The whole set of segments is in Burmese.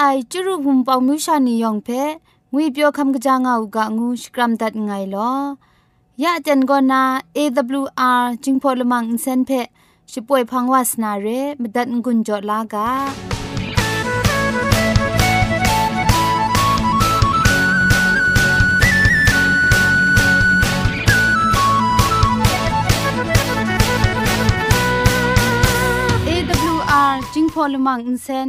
ไอจุรุภุมปองมิวชานียองเพงุยเปียวคำกะจางอูกะงูสกรัมดัดไงลอยะเจนกอนา AWR จิงพอลมังอินเซนเพช่วยพังวาสนาเรมดัดงุนจอลากาจิงพอลมังอินเซน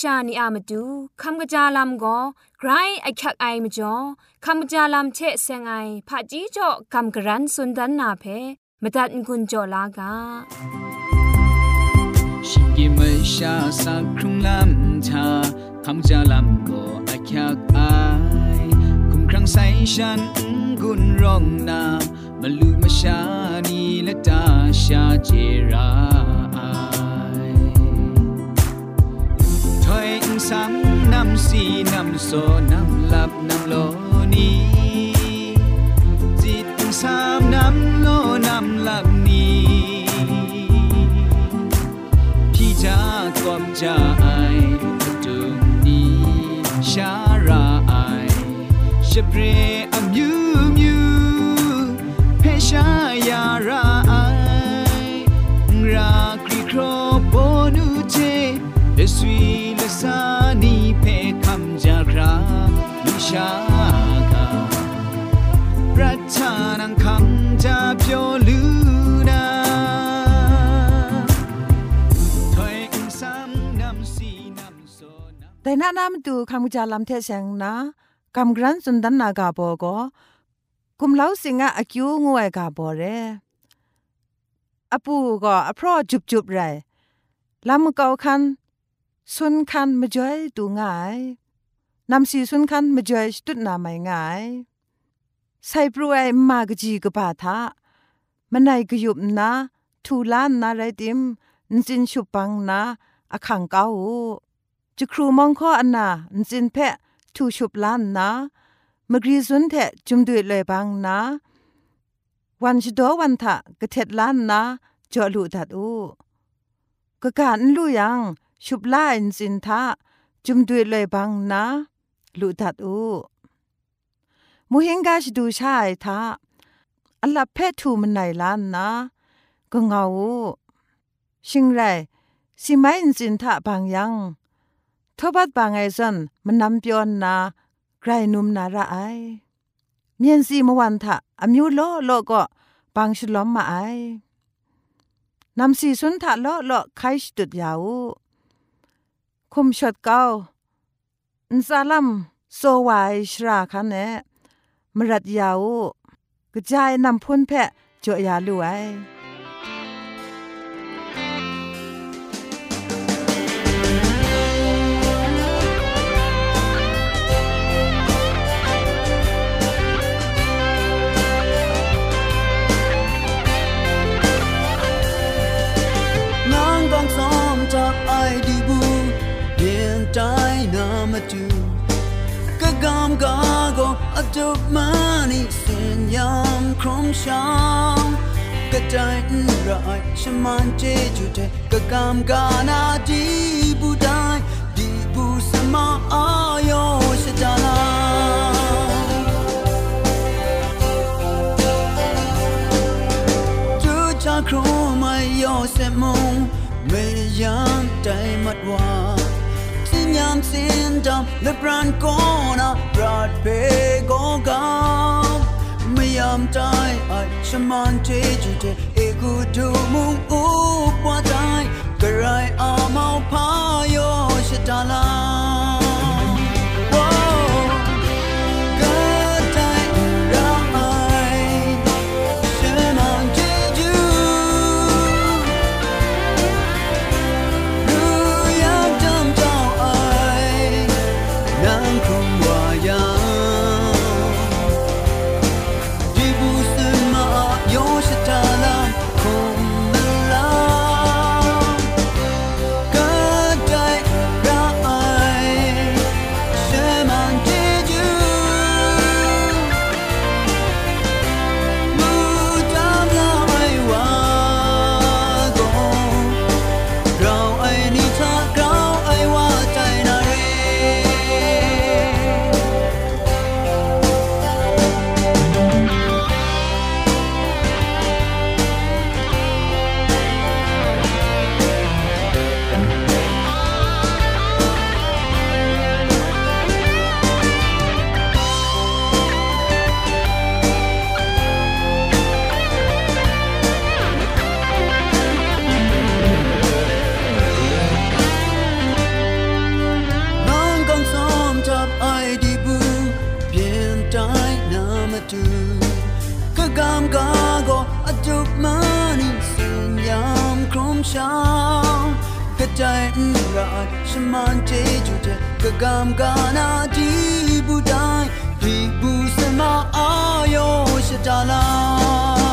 ชานีอามาดูคำกระจาลำก็ไกรไอคักไอมาจ่อคำกระจาลำเชะเซงไอผาจีจ่อคำกระรันสุนดันนาเพมตัดกุญจ่อลากาชิงกิมชาสักครุงลำชาคำกระจาลำก็ไอคักไอคุมครั้งใส่ฉันกุนร้องนามาลูมาชานีและตาชาเจรา สังนำสีนำโซนำหลับนำโลนีจิตสามนำโลนำหลับนีพี่จากอมจาไอตุงนี้ชาราไอชเปร mi sha ka prathanan kam ja pyo lu na thoi in sam nam si nam so nam แต่นานามตูคำจาลำเทเสงนะคำกรันสุนดันนากาโบก็กุมเล้าสิงะอคิวงวยกาโบเรอปูก็อพรอจุบจุบไรลำเกาคันสุนคันมาจ่อยตูง่าย นำสีสุนคันมาจ่อยตุดนาไม่ง่ายใส่ปรวยมากจีกบาทามันไหนกยุบนะทูลานนาไรติมนจินชุปังนะอคังเกาจะครูมองข้ออันนานจินเพะทูชุบลานนะมกรีสุนเทจุมดุยเลยบังนะ วันชดวันทะกะเท็ดลานนะจอลูดัดอูกะการลู่ยังชุบลาอินสินทาจุมดุยเลยบังนะ ลุดัดอูมูเฮงกาชดูชายทาอัลลับเพทูมันไหนล้านนะก็เงาชิงไรสิไม่อินสินทาบางยังทบัดบางไอซันมันนำเปียนนาไกรนุมนาระไอเมียนสีมวันทะอมิวโลโลก็บางฉลอมมาไอนำสีสุนทะโลโลไคชตุดยาวคุมชดเก้า นซาลัมโซวายชราคันเนมรัดยาวกระจายนำพุนแพะจ่อยาลวย Domani senyam krom sham Katayin rai shaman jeju te Kakam gana di budai Di bu sama ayo shadalai ครูไม่ยอเสมงไม่ยังใจมัดว่า ความสิ้นดำและปราณโกนาปราดเพโกกามไม่ยอมใจไอชมันเจจิเจเอกูดูมุงอุปวาใจกระไรอาเมาพายโยชะตาลา န်တေဂျီတေအေဂူဒူမုံအိုပွားတိုင်ဂရိုင်အမောဖာယောရှတလာ shang ka dai ra shaman te ju te ka gam ga na di bu dai di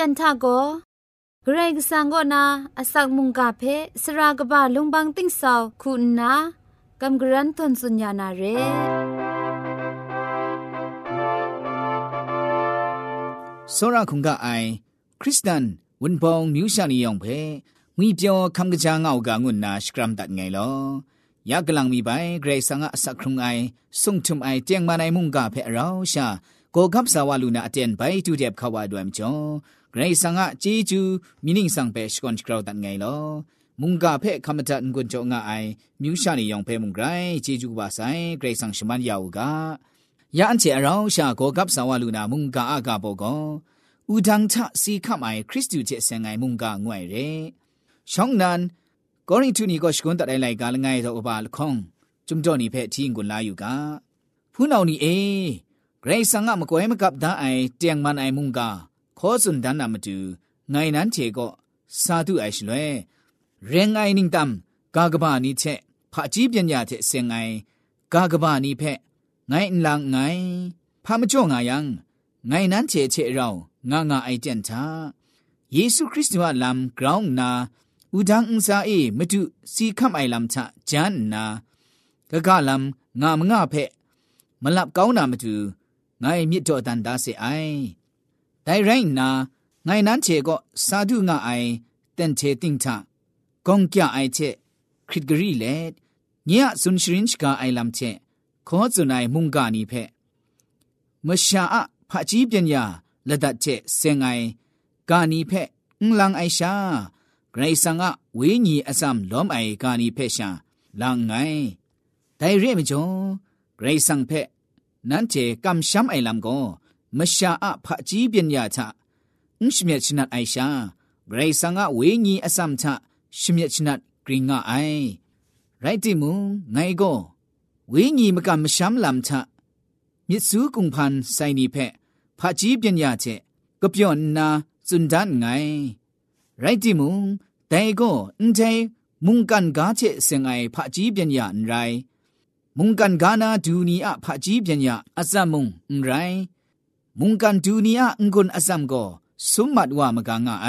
จันทาโกเกรงสังก็นาอสักมุงกาเพสรากบะลุงบังติ้งสาวคุณนากำกรันทนสุญญานาเรစောရခုံကအိုင်ခရစ်စတန်ဝန်ပောင်မြူရှာနီယောင်ဖဲငွေပြောခမ်ကကြာငောက်ကငွန်းနာစကရမ်တတ်ငယ်လောယကလန်မီပိုင်ဂရေဆာငါအစခရုံအိုင်ဆုံထုံအိုင်တຽງမနိုင်မှုန်ကဖဲအရောရှာကိုကပ်ဆာဝလူနာအတန်ပိုင်တူတဲ့ခဝါဒွမ်ချော ဂရိสังะจีจูมินิงสังเปชกอนสกราวตันไงลอมุงกาเพคำจัดงุนจงะไอมิวชานียองเพมุงไกรจีจูบาไซเกรสังชมันยาวกายาอันเจอเราชาโกกับสาวลูนามุงกาอากาโบกอูดังทะสีขับไอคริสตูเจเซงไงมุงกางวยเรช่องนั้นกอริทุนีก็ชกุนตัดไอไลกาลไงทอบาลคงจุมจอนี่เพทีงกุนลาอยู่กาผู้นานี่เอเกรซังอะมกวยมกับดาไอเตียงมันไอมุงกา ခေါ်စွန်ဒန်နာမတူငိုင်နန်းချေကိုစာတုအိုင်ရှလွဲရင်ငိုင်နင်းတမ်ကာကဘာနီချက်ဖာကြီးပညာချက်စင်ငိုင်ကာကဘာနီဖက်ငိုင်လန်ငိုင်ဖာမကြောငါယံငိုင်နန်းချေချေရောငါငါအိုက်တန်ချာယေရှုခရစ်တုအလမ်ဂရောင်းနာဥဒန်းအန်စာအေမတုစီခမ်အိုင်လမ်ချဂျန်နာဂဂလမ်ငါမငါဖက်မလပ်ကောင်းနာမတူငိုင်မြစ်တော်တန်ဒါစေအိုင် တိုင်ရိုင်းနာငိုင်နန်းချေကိုစာဓုငါအိုင်တန်ချေတင်ချဂုံကြအိုင်ချေခရစ်ဂရီလေညဆွန်ရှရင်ချ်ကအိုင်လမ်ချေခေါ်ဇွန်နိုင်မုန်ကနီဖက်မရှာအဖအကြီးပညာလက်ဒတ်ချေစင်ငိုင်ကာနီဖက်အင်လန်အိုင်ရှာဂရိဆန်ကဝေးညီအစမ်လောမ်အိုင်ကာနီဖက်ရှာလန်ငိုင်ဒိုင်ရဲမကျော်ဂရိဆန်ဖက်နန်ချေကမ်ရှမ်အိုင်လမ်ကို မရှာအဖအကြီးပညာချငှရှမြချနတ်အိုင်ရှာဂရိဆန်ကဝေငီအစမ်ချရှမြချနတ်ဂရင်ငါအိုင်ရိုက်တိမုံငိုင်ကောဝေငီမကမရှမ်းလမ်ချမြစ်စုကုံဖန်ဆိုင်နိဖက်ဖာကြီးပညာချက်ကပြော့နာစွန်ဒန်ငိုင်ရိုက်တိမုံတိုင်ကောအန်တိုင်မုန်ကန်ကားချေစင်ငိုင်ဖာကြီးပညာန်ရိုင်မုန်ကန်ကာနာဒူနီအဖာကြီးပညာအစမုံရိုင် มุงอันไรมุงกันดูนีอะอังกุนอัซามก็สมมัดว่ามกางไอ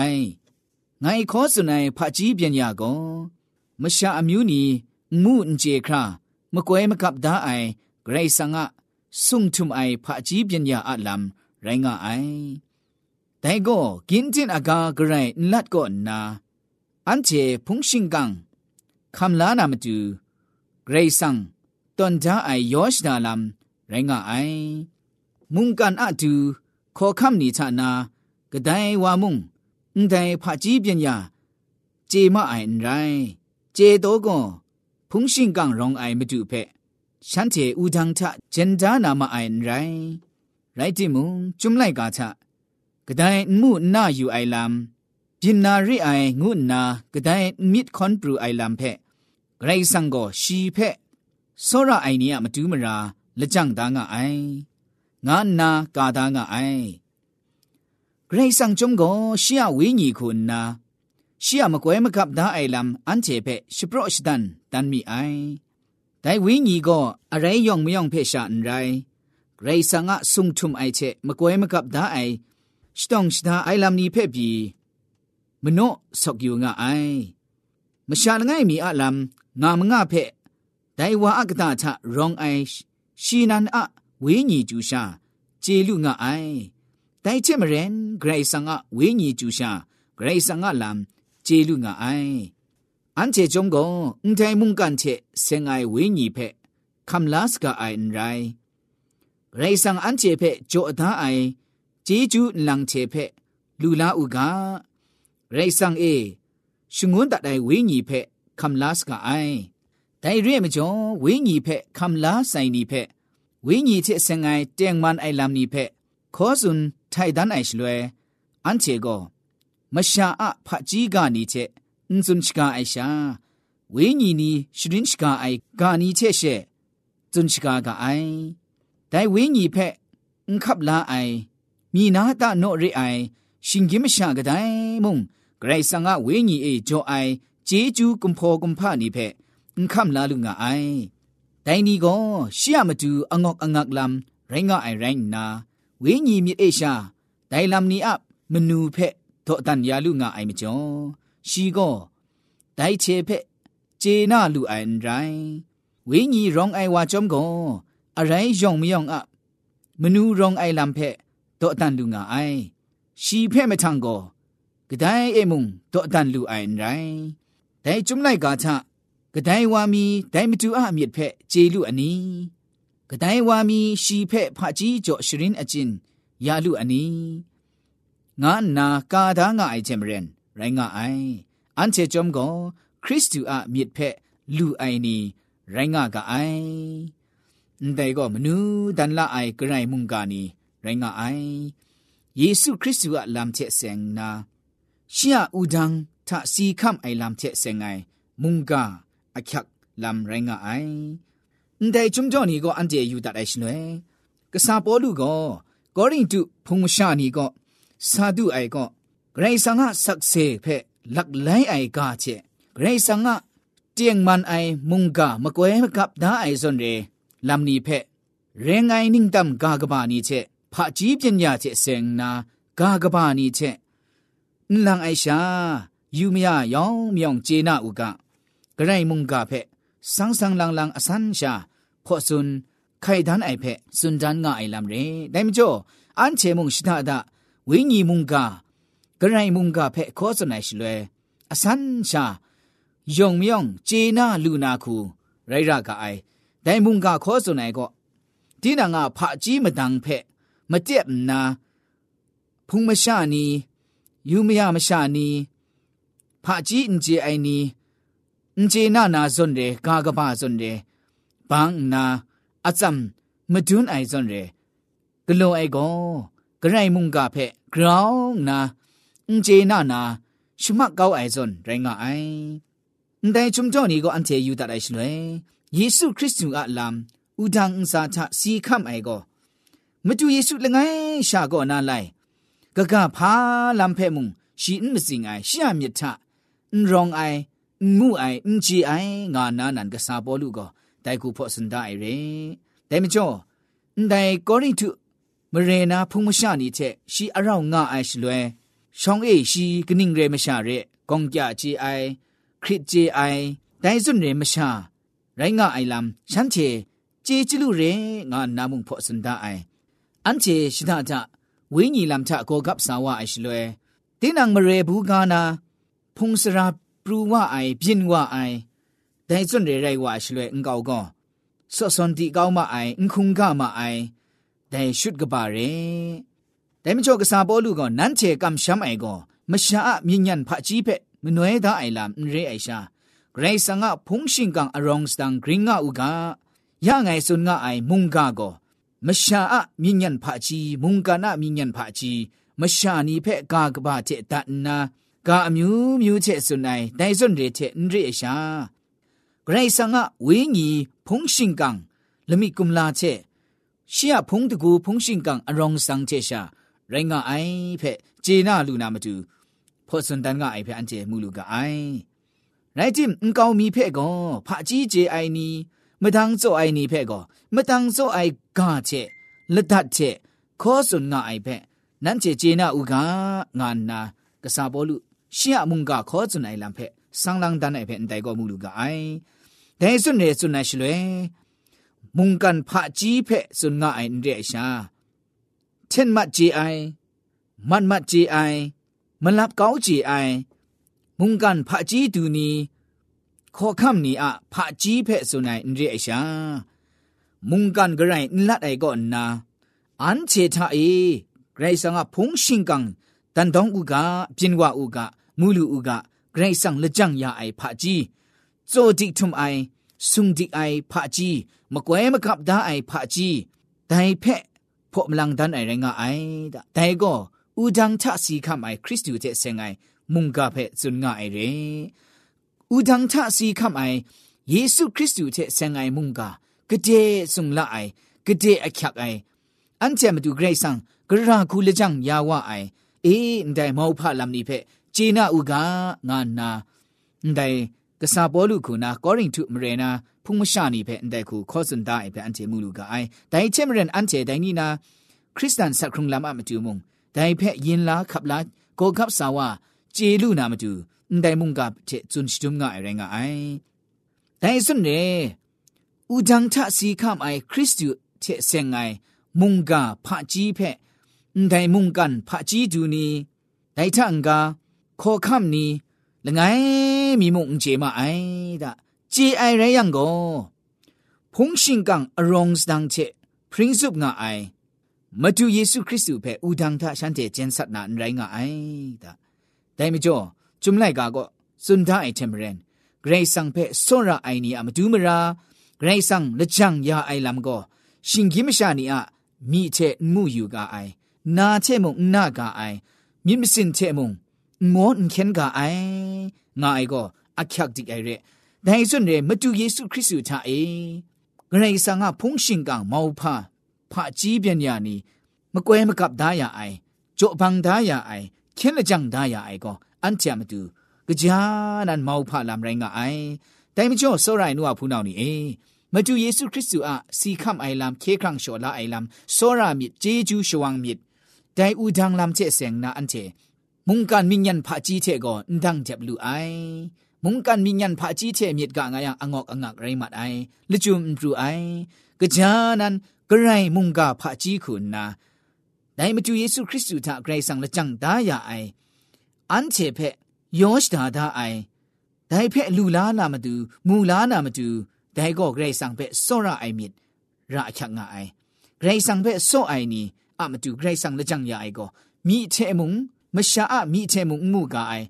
ไงขอสุนัยพระจีเปียนยาก็มชาอมิวนีมูนเจครามกวยมกับดาไอไกรสังะสุงทุมไอพระจีเปียนยาอัลลัมไรงะไอแต่ก็กินจินอากากระไรลัดก็นา อันเจพงชิงกังคำลานามจูเกรซังตอนจ้าไอยอชดาลัมไรงะไอมุงกันอะดูขอคำนี้ชะนากระไอ မုန်ကန်အတူခေါ်ခမ်နီချနာဂဒိုင်ဝါမုန်အန်တိုင်ဖာကြီးပညာဂျေမအိုင်ရိုင်းဂျေတော့ကွန်ဖုန်ရှင်ကန်ရောင်အိုင်မတူဖက်ရှန်တေဥဒန်းထဂျန်ဒါနာမအိုင်ရိုင်းရိုက်တိမုန်ကျွမ်လိုက်ကာချဂဒိုင်မှုနာယူအိုင်လမ်ဂျင်နာရီအိုင်ငုနာဂဒိုင်မစ်ခွန်ပရူအိုင်လမ်ဖက်ဂရိတ်ဆန်ကိုရှီဖက်စောရအိုင်နီယမတူးမရာလက်ကြန့်သားငါအိုင် ငါနာကာသားငါအိုင်ဂရိတ်ဆောင်ကျုံကိုရှီယဝိညီခုနာရှီယမကွဲမကပ်သားအိုင်လမ်အန်ချေဖက်ရှပရော့ရှ်ဒန်တန်မီအိုင်ဒိုင်ဝိညီကိုအရဲယောင်မယောင်ဖက်ရှာန်ရိုင်ဂရိတ်ဆောင်ကဆုံထုမ်အိုင်ချေမကွဲမကပ်သားအိုင်ရှတောင်ရှဒါအိုင်လမ်နီဖက်ပြီမနော့ဆော့ကယူငါအိုင်မရှာငိုင်မီအလမ်ငါမငါဖက်ဒိုင်ဝါအကတာချရောင်အိုင်ရှီနန်အ ဝေးညီကျူရှာကျေလူငါအိုင်တိုင်ချက်မရင်ဂရိတ်ဆန်ကဝေးညီကျူရှာဂရိတ်ဆန်ကလမ်ကျေလူငါအိုင်အန်ချေဂျုံကောအန်တိုင်မုန်ကန်ချေဆင်ငိုင်ဝေးညီဖက်ခမ်လတ်ကအိုင်ရိုင်ဂရိတ်ဆန်အန်ချေဖက်ဂျိုအသားအိုင်ဂျေဂျူလန်ချေဖက်လူလာဥကဂရိတ်ဆန်အေရှငွန်းတတိုင်ဝေးညီဖက်ခမ်လတ်ကအိုင်တိုင်ရဲမကျော်ဝေးညီဖက်ခမ်လာဆိုင်နီဖက် ဝိညာဉ်ချစ်စင်ငိုင်တຽງမန်အိုင်လမ်နိဖက်ခောဇွန်ထိုင်ဒန်အိုင်ရှလွဲအန်ချေကိုမရှာအဖကြီးကနေချက်အန်ဇွန်ချကာအိုင်ရှာဝိညာဉ်နီရှရင်ချကာအိုင်ဂာနီချက်ရှေဇွန်ချကာကအိုင်ဒိုင်ဝိညာဉ်ဖက်အန်ခပ်လာအိုင်မိနာတနော့ရိအိုင်ရှင်ကြီးမရှာကတိုင်မုံဂရိတ်ဆန်ကဝိညာဉ်အေဂျောအိုင်ဂျေဂျူကွန်ဖောကွန်ဖာနိဖက်အန်ခမ်လာလူငါအိုင် ဒိုင်ဒီကောရှီယမတူအငေါကငက်လမ်ရိုင်းငါအိုင်ရိုင်းနာဝိညာဉ်မြေအေရှာဒိုင်လမ်နီအပ်မနူဖက်သောအတန်ယာလူငါအိုင်မကျော်ရှီကောဒိုင်ချေဖက်ဂျေနာလူအိုင်ရိုင်းဝိညာဉ်ရောင်အိုင်ဝါကျုံကောအရိုင်းယောင်မယောင်အပ်မနူရောင်အိုင်လမ်ဖက်သောအတန်လူငါအိုင်ရှီဖက်မထန်ကောဂဒိုင်အေမုံသောအတန်လူအိုင်ရိုင်းဒိုင်ကျုံလိုက်ကာချ กระไดวามีไดมจูอาเมียดเพะเจลุอันนี้กระไดวามีชีเพะพะจีจ่อชรินอจินยาลุอันนี้งานนากาดางาไอเจมเรนไรงาไออันเจจอมก็คริสตูอาเมียดเพะลุไอนี้ไรงากาไอแต่ก็มนูดันละไอกระไรมุงกานีไรงาไอเยซูคริสต์อะลามเทเซงนาเชียอูดังทะซีคัมไอลามเทเซงไงมุงกา အချက်လမ်ရိုင်းငါအိုင်အန်တိုင်ချုံကြောနီကိုအန်တေယူတတ်အိုင်ရှင်လေကစားပေါ်လူကိုကောရင်တုဖုံရှာနီကိုစာဒုအိုင်ကိုဂရိဆာငါဆက်ဆေဖဲลักไลไอกาเจเกรซังะเตียงมันไอมุงกามะกวยมะกับดาไอซอนเรลำนี้เพเรงไอนิ่งตำกากบานีเจผะจีปัญญาเจเซงนากากบานีเจလန်အိုင်ရှာယူမယယောင်မြောင်ကျေနာဥကဂရိုင်မုန်ကဖက်စ กระไรมุงกาเพสังสังลังลังอสันชาพอซุนไข่ดันไอเพสุนดันง่ายลำเรได้มจ่ออันเชมุงชิดาดาวิญีมุงกากระไรมุงกาเพขอสนายชลวยอสันชายงมยองเจนาลูนาคู ไรรากาไอได้มุงกาขอสนายก็ที่นางาพระจีมาดังเพมาเจ็บนาพุงมาชานียูมยามชานีพระจีอินเจไอนี 唔知那那順的嘎個巴順的幫那阿贊မဒွန်းအိုင်စွန်ရဲဂလွန်အိုက်ကောဂရိုင်မုန်ကဖက်ဂရောင်းနာအင်ဂျေနာနာရှမကောက်အိုင်စွန်ရိုင်ငါအိုင်အန်တိုင်ချုံကြောနီကိုအန်တေယူတတ်အိုင်ရှင်လွယ်ယေရှုခရစ်သူအလမ်ဥဒန်းအစာချစီခမ်အိုင်ကောမတူယေရှုလငယ်ရှာကောနာလိုက်ဂဂဖာလမ်ဖဲမုန်ရှီအင်မစင်အိုင်ရှာမြတ်ထအန်ရောင်အိုင် ငုအိုင်အင်ဂျီအိုင်ငါနာနန်ကစားပေါ်လူကတိုက်ကူဖို့စန်ဒိုင်ရဲဒဲမကျော်ဒိုင်ကောရီတုမရေနာဖုံမရှာနီချက်ရှီအရောက်ငါအိုင်ရှလွဲရှောင်းအေရှီကနင်းရဲမရှာရဲကောင်းကြကြအိုင်ခရစ်ကြအိုင်ဒိုင်စွန်ရဲမရှာရိုင်းငါအိုင်လမ်ရှမ်းချေကြေကျလူရဲငါနာမှုဖို့စန်ဒိုင်အန်ချေရှိဒတာဝိညာဉ်လမ်ချအကောကပ်စာဝအိုင်ရှလွဲတင်းနံမရေဘူးကာနာဖုံစရာ ပရူဝအိုင်ပြင်းဝအိုင်ဒိုင်စွန်ရဲရိုက်ဝါရှလွဲအင်ကောက်ကောဆော့စွန်တီကောက်မအိုင်အင်ခုံကမအိုင်ဒိုင်ရှုဒကပါရဲဒိုင်မချောကစားပေါ်လူကောနန်းချေကမ်ရှမ်အိုင်ကောမရှာအမြင့်ညံဖာကြီးဖက်မနွဲသားအိုင်လာရဲအိုင်ရှာဂရိစငါဖုန်ရှင်ကန်အရောင်စတန်ဂရင်းငါဥကရငိုင်စွန်ငါအိုင်မုန်ကကောမရှာအမြင့်ညံဖာကြီးမုန်ကနာမြင့်ညံဖာကြီးမရှာနီဖက်ကကပါတဲ့တန်နာ ကာအမျိုးမျိုးချက်စွန်နိုင်ဒိုင်စွန်ရဲချက်အန်ရိအရှာဂရိဆန်ကဝင်းကြီးဖုန်ရှင်ကန်လမိကုမလာချက်ရှီယဖုန်တကူဖုန်ရှင်ကန်အရောင်ဆောင်ချက်ရှာရိုင်းကအိုင်ဖက်ဂျေနာလူနာမတူဖော့စွန်တန်ကအိုင်ဖက်အန်ကျဲမူလူကအိုင်ရိုက်တင်အန်ကောင်မီဖက်ကောဖာကြီးဂျေအိုင်နီမတန်းစောအိုင်နီဖက်ကောမတန်းစောအိုင်ကချက်လက်ဒတ်ချက်ခောစွန်ငါအိုင်ဖက်နန်ချေဂျေနာဥကငါနာကစားဘောလူ ရှီယမုန်ကခောစွန်အိုင်လံဖဲ့ဆန်းလန်းတန်အိုင်ဖဲ့အန်တိုင်ကောမူလူကအိုင်ဒဲစွန်နေစွန်နရှလွဲမုန်ကန်ဖာကြီးဖဲ့စွန်ငါအိုင်ရဲရှာเช่นมัดจีไอมันมัดจีไอมันลับเก้าจีไอมุงกันพระจีดูนีခေါ်ခမ်နီအဖာကြီးဖဲ့ဆိုနိုင်ရေအရှာမုန်ကန်ဂရိုင်းလတ်အိုင်ကောနာအန်ချေထာအေဂရိတ်ဆန်ကဖုန်ရှင်ကန်တန်တောင်းဥကပြင်းဝဥက မူလူဥကဂရိတ်ဆောင်လက်ကြံရအိုင်ဖာကြီးဇိုဒီထုံအိုင်ဆုံဒီအိုင်ဖာကြီးမကွဲမကပ်ဒါအိုင်ဖာကြီးဒိုင်ဖက်ဖော့မလန်ဒန်အိုင်ရငါအိုင်ဒိုင်ကိုဥဒန်းချစီခမိုင်ခရစ်တုတဲ့ဆင်ငိုင်မုန်ကဖက်ဇွန်ငါအိုင်ရေဥဒန်းချစီခမိုင်ယေရှုခရစ်တုတဲ့ဆင်ငိုင်မုန်ကကတဲ့ဆုံလာအိုင်ကတဲ့အချက်အိုင်အန်ချေမတူဂရိတ်ဆောင်ဂရရာကူလက်ကြံရဝအိုင်အေးဒိုင်မောက်ဖလမ်နိဖက် เจนาอุกางานาไดกษาปอลุคูนากอริงทุมเรนาพุงมชานีเพอันไดคูขอสันดาไอเพอันเจมูลูกาไอไดเชมเรนอันเจไดนีนาคริสเตียนสักครุงลามะมะตูมุงไดเพยินลาขับลาโกขับสาวาเจลูนามะตูไดมุงกับเจจุนชุมงาไอเรงาไอไดสุนเรอุจังทะสีคามไอคริสตูเทเซงไอมุงกาพะจีเพไดมุงกันพะจีดูนีไดทังกา ခေါ်ခမ်နီလငိုင်းမီမုန်ဂျေမအိုင်ဒါဂျေအိုင်ရယံကိုဖုန်ရှင်ကန်အရောင်စတန်ချေပရင်းစုပ်ငါအိုင်မတူယေရှုခရစ်သူဖဲဦးဒန်းထရှန်တဲ့ဂျန်ဆတ်နာရိုင်းငါအိုင်ဒါဒိုင်မကျော်จุมไลกาก็สุนทาไอเทมเรนเกรซังเพโซราไอนีอะมาดูมราเกรซังละจังยาไอลัมก็ชิงกิมชานีอะมีเชมูอยู่กาไอนาเชมงนากาไอมิมสินเชมง ငေါန်ခင်ကအိုင်ငါအိုက်ကိုအချက်ဒီအိုင်ရဲဒိုင်စွန်ရဲမတူယေရှုခရစ်သူချအေဂရိဆာငါဖုန်ရှင်ကမောဖာဖာကြီးပြန်ညာနီမကွဲမကပ်ဒါယာအိုင်ကြော့ဘန်ဒါယာအိုင်ခင်းလက်ကြံဒါယာအိုင်ကိုအန်တျာမတူကြာနန်မောဖာလမ်ရိုင်းကအိုင်တိုင်မကျော်စောရိုင်နူအဖူးနောင်နီအေမတူယေရှုခရစ်သူအစီခမ်အိုင်လမ်ခေခန့်ရှော်လာအိုင်လမ်စောရာမြစ်ဂျေဂျူးရှဝမ်မြစ်ဒိုင်ဦးဒန်လမ်ချက်ဆင်နာအန်တေ มุงการมิญญันพะจีเทก็ดังเจ็บลูไอมุงการมิญญันพะจีเทมีดกะงายังองอกอังักไรมัดไอละจุมรูไอกะจานันกระไรมุงกาพะจีคุณนาได้มาจูเยซูคริสต์ทะไกรสังละจังดายาไออันเทเพยอชดาดาไอได้เพลูลานามาดูมูลานามาดูได้ก็ไกรสังเพโซราไอมิดราชักงาไอไกรสังเพโซไอนี่อะมาดูไกรสังละจังยาไอก็มีเทมุง မရှာအမိချေမုံမှုကအိုင်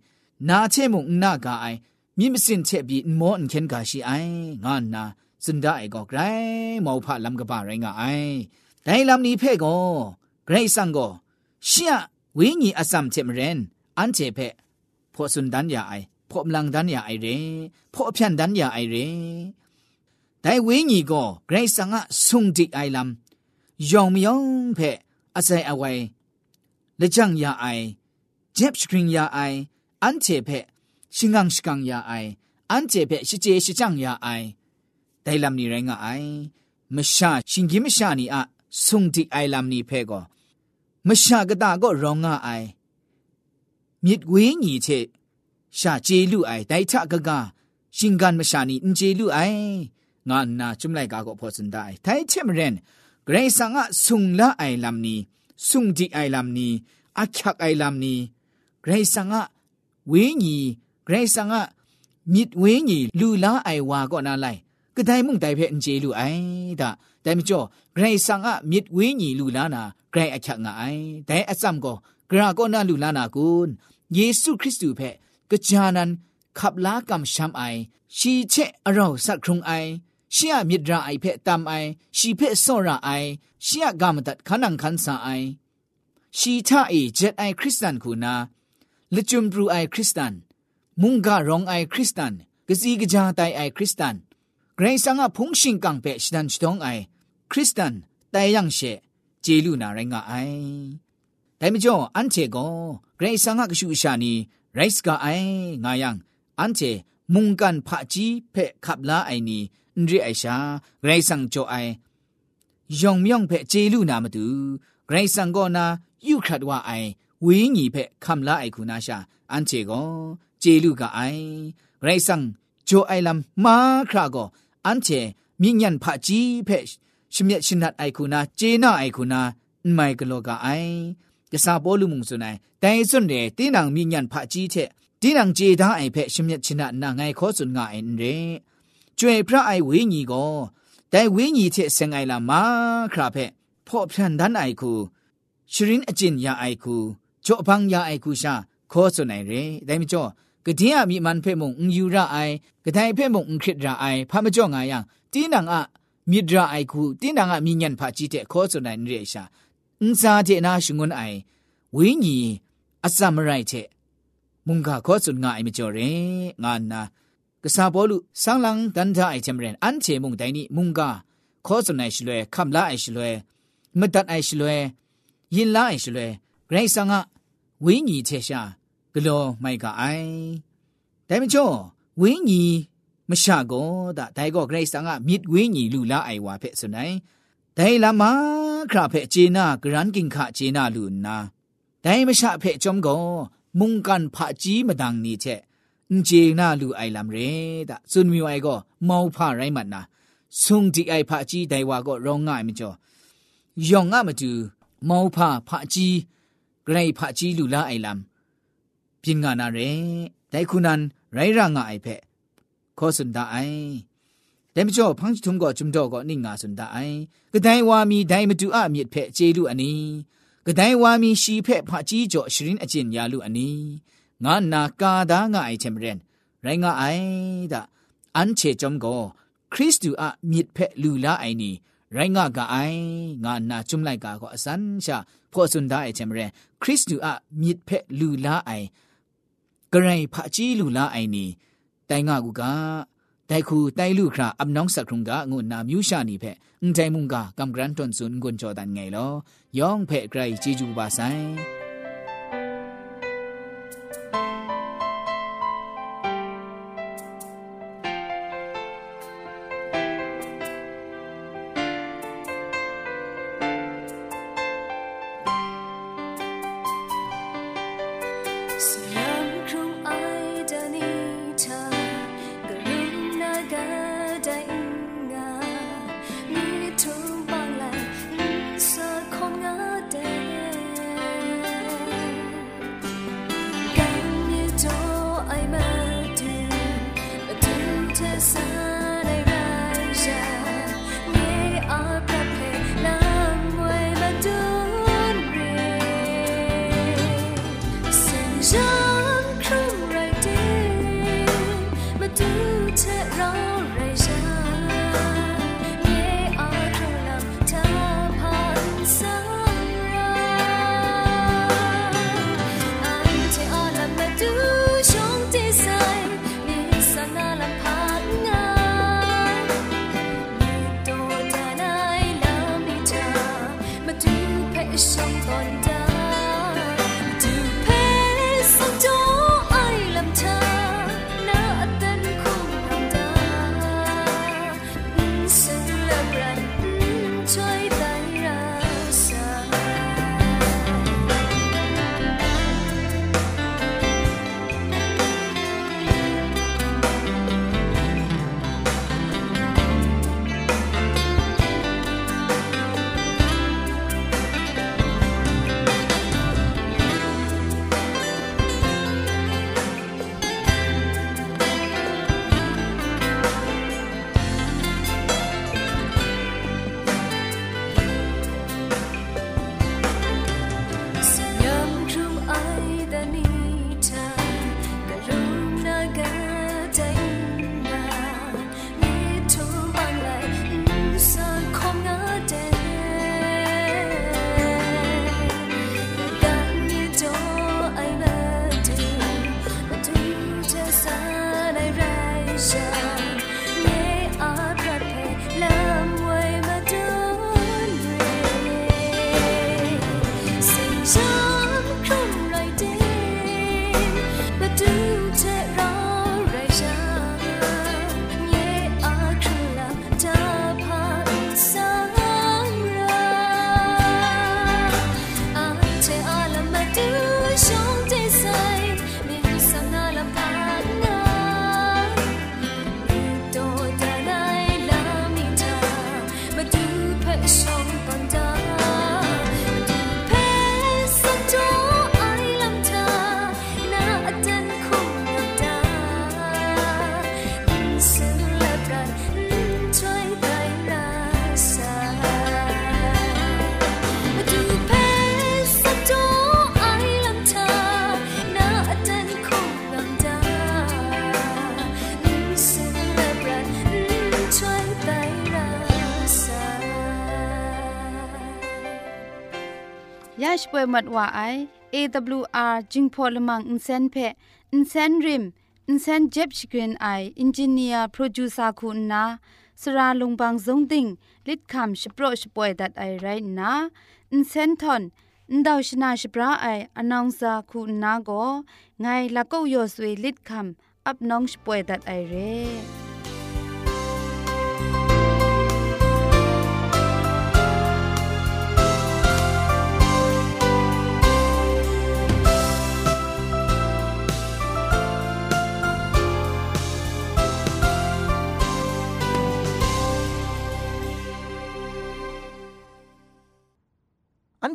နာချေမုံနာကအိုင်မြင့်မစင်ချက်ပြီးမောအန်ခင်ကရှိအိုင်ငါနာစန်ဒအိုင်ကိုဂရိုင်းမောဖလမ်ကပါရိုင်းကအိုင်ဒိုင်လမ်နီဖဲကိုဂရိတ်ဆန်ကိုရှီယဝင်းကြီးအစမ်ချေမရင်အန်ချေဖဲဖောစွန်ဒန်ယာအိုင်ဖောမလန်ဒန်ယာအိုင်ရဲဖောအဖြန်ဒန်ယာအိုင်ရဲဒိုင်ဝင်းကြီးကိုဂရိတ်ဆန်ကဆုံတိအိုင်လမ်ယောင်မြောင်ဖဲအဆိုင်အဝိုင်လက်ကြံရအိုင် ဂျက်စကရင်ရအိုင်အန်ချေဖဲရှင်ငန်းစကန်ရအိုင်အန်ချေဖဲရှိချေရှိချံရအိုင်ဒိုင်လမ်နီရိုင်းကအိုင်မရှာရှင်ကြီးမရှာနီအဆုံတိအိုင်လမ်နီဖဲကိုမရှာကတာကိုရောငါအိုင်မြစ်ဝင်းညီချေရှာကျေလူအိုင်ဒိုင်ထကကရှင်ကန်မရှာနီအင်ကျေလူအိုင်ငါနာจุမ်လိုက်ကာကိုဖောစန်ဒိုင်ထိုင်ချေမရင်ဂရိဆာငါဆုံလာအိုင်လမ်နီဆုံဒီအိုင်လမ်နီအခက်အိုင်လမ်နီ ဂရိဆာငါဝင်းညီဂရိဆာငါမြစ်ဝင်းညီလူလာအိုင်ဝါကောနာလိုက်ကဒိုင်မုန်တိုင်ဖဲအင်ဂျေလူအိုင်ဒါဒိုင်မကျော်ဂရိဆာငါမြစ်ဝင်းညီလူလာနာဂရိအခက်ငါအိုင်ဒိုင်အစမ်ကိုဂရာကောနာလူလာနာကွန်းယေရှုခရစ်တုဖဲကကြာနန်ขับลากำช้ำไอชีเชะเราสักครุงไอเชียมิดราไอเพะตามไอชีเพะโซราไอเชียกามตัดขันังขันสาไอชีท่าเอเจ็ดไอคริสตันคูนา လကျွမ်ဘရူအိုင်ခရစ်စတန်မုန်ဂါရောင်အိုင်ခရစ်စတန်ဂစီဂဂျာတိုင်အိုင်ခရစ်စတန်ဂရိဆန်ကဖုန်ရှင်ကန်ပဲရှဒန်ချတောင်းအိုင်ခရစ်စတန်တိုင်ယန်ရှေဂျေလူနာရိုင်းကအိုင်ဒိုင်မကျော်အန်ချေကောဂရိဆန်ကကရှူရှာနီရိုက်စကအိုင်ငါယန်အန်ချေမုန်ကန်ဖာကြီးဖဲခပ်လာအိုင်နီအန်ရီအိုင်ရှာဂရိဆန်ကျော်အိုင်ယောင်မြောင်ဖဲဂျေလူနာမတူဂရိဆန်ကောနာယူခတ်ဝအိုင် ဝေးညီဖက်ခမ်လာအိုက်ခုနာရှာအန်ချေကောဂျေလူကအိုင်ဂရိတ်ဆန်ဂျိုအိုင်လမ်မာခရာကောအန်ချေမြင့်ညံဖာကြီးဖက်ရှမြက်ရှင်နတ်အိုက်ခုနာဂျေနာအိုက်ခုနာမိုင်ကလောကအိုင်ကစားပေါ်လူမှုဆိုနိုင်တိုင်စွန့်တယ်တင်းနောင်မြင့်ညံဖာကြီးတဲ့တင်းနောင်ဂျေသားအိုင်ဖက်ရှမြက်ရှင်နတ်နာငိုင်ခေါ်စွန်ငါအင်ရဲကျွေဖရအိုင်ဝေးညီကောတိုင်ဝေးညီတဲ့ဆန်ငိုင်လာမာခရာဖက်ဖော့ဖြန်ဒန်အိုက်ခုရှရင်အကျင်ရအိုက်ခု จ่อพังยาไอคุชาขอสุนัยเรได้มจ่อกะเดียมีมันเพ่มงอุยูระไอกะไดเพ่มงอุคริตระไอพะมจ่องายังตีนังอะมิตรไอคูตีนังอะมีญันพะจิเตขอสุนัยเรชาอุซาเจนาชงุนไอวิญีอัสมไรเจมุงกาขอสุนงาไอมจ่อเรงานนากษาบอลุสังลังดันทาไอเจมเรนอันเจมุงไดนี่มุงกาขอสุนัยชลวยคำลาไอชลวยมตัดไอชลวยยินลาไอชลวยไกรสังอะ ဝင်းညီချက်ရှာဂလောမိုက်ကအိုင်တိုင်မချောဝင်းညီမရှာကောတာဒိုင်ကောဂရိတ်ဆန်ကမြစ်ဝင်းညီလူလာအိုင်ဝါဖက်စနိုင်ဒိုင်လာမခရဖက်ဂျေနာဂရန်ကင်ခဂျေနာလူနာဒိုင်မရှာဖက်ကြုံကောမုန်ကန်ဖာကြီးမဒန်နီချက်ဂျေနာလူအိုင်လမ်ရဲတာဆွန်မီဝိုင်ကောမောဖရိုင်းမနာဆုံဒီအိုင်ဖာကြီးဒိုင်ဝါကောရောင့အိုင်မကျော်ယောင့မတူမောဖဖာကြီး งง่ายไม่จ่อยองง่ะมาดูมาวพาพาจีไกรพาจีลูลาไอลำพินงานาเรไดคุนันไรร่างไอเพะขอสุนดาไอแต่ไม่จ่อพังทุงก็จุมดอก็นิ่งงาสุนดาไอกระไดว่ามีไดมาดูอามีเพะเจลูอันนี้กระไดว่ามีชีเพะพาจีจ่อชรินอจินยาลูอันนี้ငါနာကာဒါငါအိုင်ချင်ရင်ရိုင်းငါအိုင်ဒါအန်ချေကြုံကိုခရစ်တုအမြစ်ဖက်လူလာအိုင်နီရိုင်းငါကအိုင်ငါနာจุမ်လိုက်ကာကိုအစန်ရှာဖောစွန်ဒါအိုင်ချင်ရ င်ခရစ်တုအမြစ်ဖက်လူလာအိုင်ဂရိုင်းဖာချီလူလာအိုင်နီတိုင်ငါကူကတိုင်ခုတိုင်လူခရာအပ်နောင်းစခရုံကငုနာမြူရှာနီဖက်အန်တိုင်မုန်ကကမ်ဂရန်တွန်ဆွန်ဂွန်ချောဒန်ငယ်လောယောင်ဖက်ဂရိုင်ဂျီဂျူပါဆိုင်ส วยมัดว่าไอ AWR จึงพอลมังอินเซนเพอินเซนริมอินเซนเจ็บชกรีนไออินจิเนียร์โปรดิวซาคุณนาสราลงบางสงติงลิดคำชโปรชป่วยดัดไอไรนะอินเซนทอนอินดาวชนาชปราไออนองซาคุณนาโกไงละก็ยอสวยลิดคำอับน้องชป่วยดัดไอเร่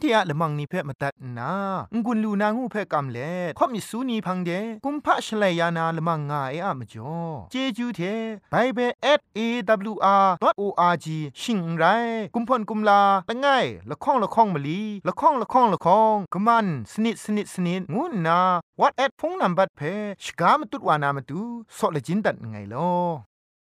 ทียละมังนิเพ่มาตัดนางุนลูนางูเพ่กำเล่ข่อมิสูนีพังเดกุมพะชเลยานาละมังงาเออะมจ่อเจจูเทไบเบิล @awr.org ชิงไรกุมพ่นกุมลาละไงละข้องละข้องมะลีละข้องละข้องละข้องกะมันสนิดสนิดสนิดงูนา what at พงนัมบัดเพชกามตุดวานามตุซอเลจินดัดไงลอ